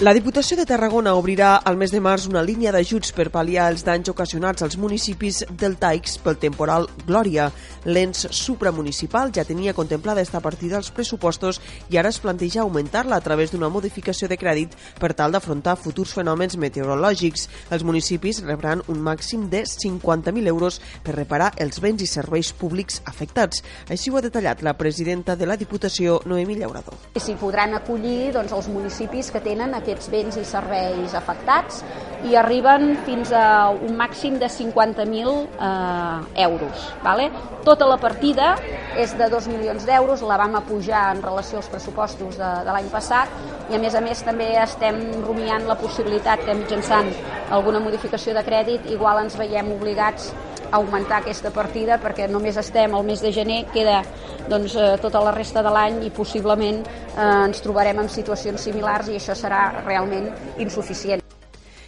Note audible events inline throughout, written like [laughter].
La Diputació de Tarragona obrirà al mes de març una línia d'ajuts per pal·liar els danys ocasionats als municipis del Taix pel temporal Glòria. L'ens supramunicipal ja tenia contemplada esta partida als pressupostos i ara es planteja augmentar-la a través d'una modificació de crèdit per tal d'afrontar futurs fenòmens meteorològics. Els municipis rebran un màxim de 50.000 euros per reparar els béns i serveis públics afectats. Així ho ha detallat la presidenta de la Diputació, Noemí Llaurador. S'hi podran acollir doncs, els municipis que tenen aquest aquests béns i serveis afectats i arriben fins a un màxim de 50.000 eh, euros. Vale? Tota la partida és de 2 milions d'euros, la vam apujar en relació als pressupostos de, de l'any passat i a més a més també estem rumiant la possibilitat que mitjançant alguna modificació de crèdit igual ens veiem obligats augmentar aquesta partida perquè només estem al mes de gener, queda doncs, eh, tota la resta de l'any i possiblement eh, ens trobarem en situacions similars i això serà realment insuficient.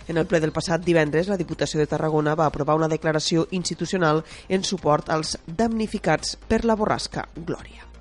En el ple del passat divendres, la Diputació de Tarragona va aprovar una declaració institucional en suport als damnificats per la borrasca Glòria.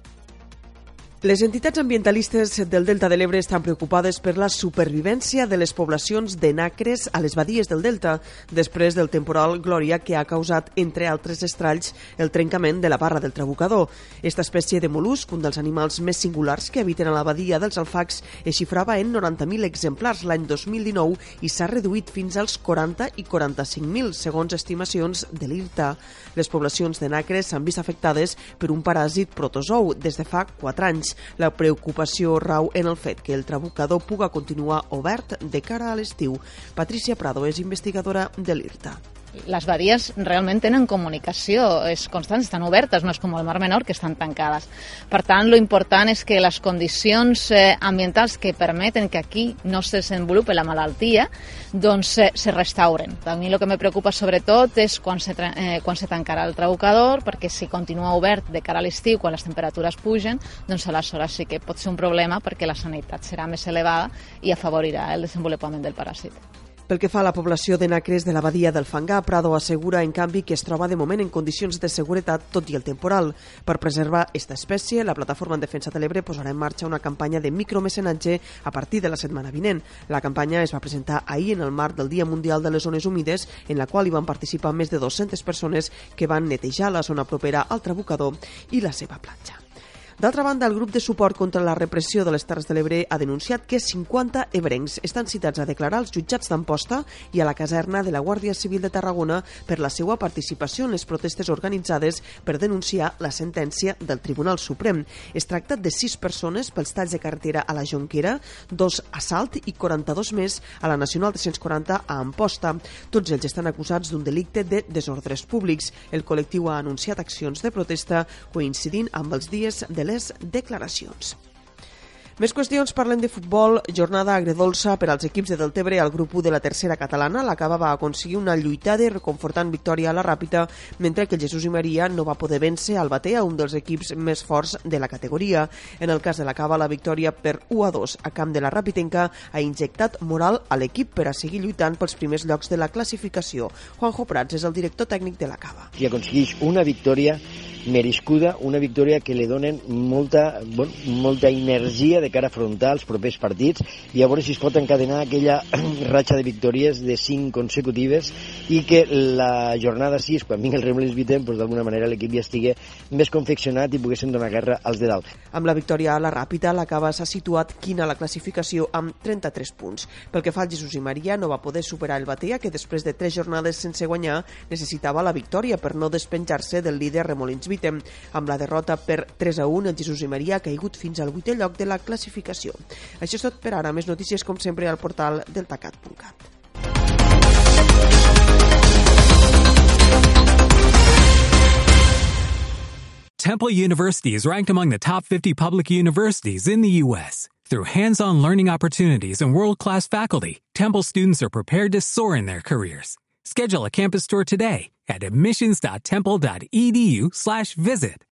Les entitats ambientalistes del Delta de l'Ebre estan preocupades per la supervivència de les poblacions de nacres a les badies del Delta després del temporal Glòria que ha causat, entre altres estralls, el trencament de la barra del trabucador. Esta espècie de molusc, un dels animals més singulars que habiten a la badia dels Alfacs, es xifrava en 90.000 exemplars l'any 2019 i s'ha reduït fins als 40 i 45.000, segons estimacions de l'IRTA. Les poblacions de nacres s'han vist afectades per un paràsit protozou des de fa 4 anys. La preocupació rau en el fet que el trabucador puga continuar obert de cara a l'estiu. Patricia Prado és investigadora de l'IRTA les badies realment tenen comunicació, és constant, estan obertes, no és com el Mar Menor, que estan tancades. Per tant, lo important és que les condicions eh, ambientals que permeten que aquí no se desenvolupi la malaltia, doncs eh, se restauren. A mi el que me preocupa sobretot és quan se, eh, quan se tancarà el trabucador, perquè si continua obert de cara a l'estiu, quan les temperatures pugen, doncs aleshores sí que pot ser un problema perquè la sanitat serà més elevada i afavorirà el desenvolupament del paràsit. Pel que fa a la població de nacres de la badia del Fangar, Prado assegura, en canvi, que es troba de moment en condicions de seguretat tot i el temporal. Per preservar aquesta espècie, la Plataforma en Defensa de l'Ebre posarà en marxa una campanya de micromecenatge a partir de la setmana vinent. La campanya es va presentar ahir en el marc del Dia Mundial de les Zones Humides, en la qual hi van participar més de 200 persones que van netejar la zona propera al trabucador i la seva platja. D'altra banda, el grup de suport contra la repressió de les Terres de l'Ebre ha denunciat que 50 ebrencs estan citats a declarar als jutjats d'Amposta i a la caserna de la Guàrdia Civil de Tarragona per la seva participació en les protestes organitzades per denunciar la sentència del Tribunal Suprem. Es tracta de sis persones pels talls de carretera a la Jonquera, dos a Salt i 42 més a la Nacional 340 a Amposta. Tots ells estan acusats d'un delicte de desordres públics. El col·lectiu ha anunciat accions de protesta coincidint amb els dies de les declaracions. Més qüestions, parlem de futbol. Jornada agredolça per als equips de Deltebre al grup 1 de la tercera catalana. La Cava va aconseguir una lluitada i reconfortant victòria a la Ràpita, mentre que Jesús i Maria no va poder vèncer al Batea, un dels equips més forts de la categoria. En el cas de la Cava, la victòria per 1 a 2 a camp de la Ràpitenca ha injectat moral a l'equip per a seguir lluitant pels primers llocs de la classificació. Juanjo Prats és el director tècnic de la Cava. I aconsegueix una victòria merescuda, una victòria que li donen molta, bon, molta energia de cara a afrontar els propers partits i a veure si es pot encadenar aquella [clears throat] ratxa de victòries de cinc consecutives i que la jornada 6, quan vingui el Remolins Vitem, doncs d'alguna manera l'equip ja estigui més confeccionat i poguessin donar guerra als de dalt. Amb la victòria a la Ràpida, l'Acaba s'ha situat quina a la classificació amb 33 punts. Pel que fa al Jesús i Maria, no va poder superar el Batea, que després de tres jornades sense guanyar necessitava la victòria per no despenjar-se del líder Remolins Vitem. Amb la derrota per 3 a 1, el Jesús i Maria ha caigut fins al vuitè lloc de la classificació. classificació. Això és tot per ara. Més notícies, com sempre, al portal deltacat.cat. Temple University is ranked among the top 50 public universities in the U.S. Through hands on learning opportunities and world class faculty, Temple students are prepared to soar in their careers. Schedule a campus tour today at admissions.temple.edu/visit.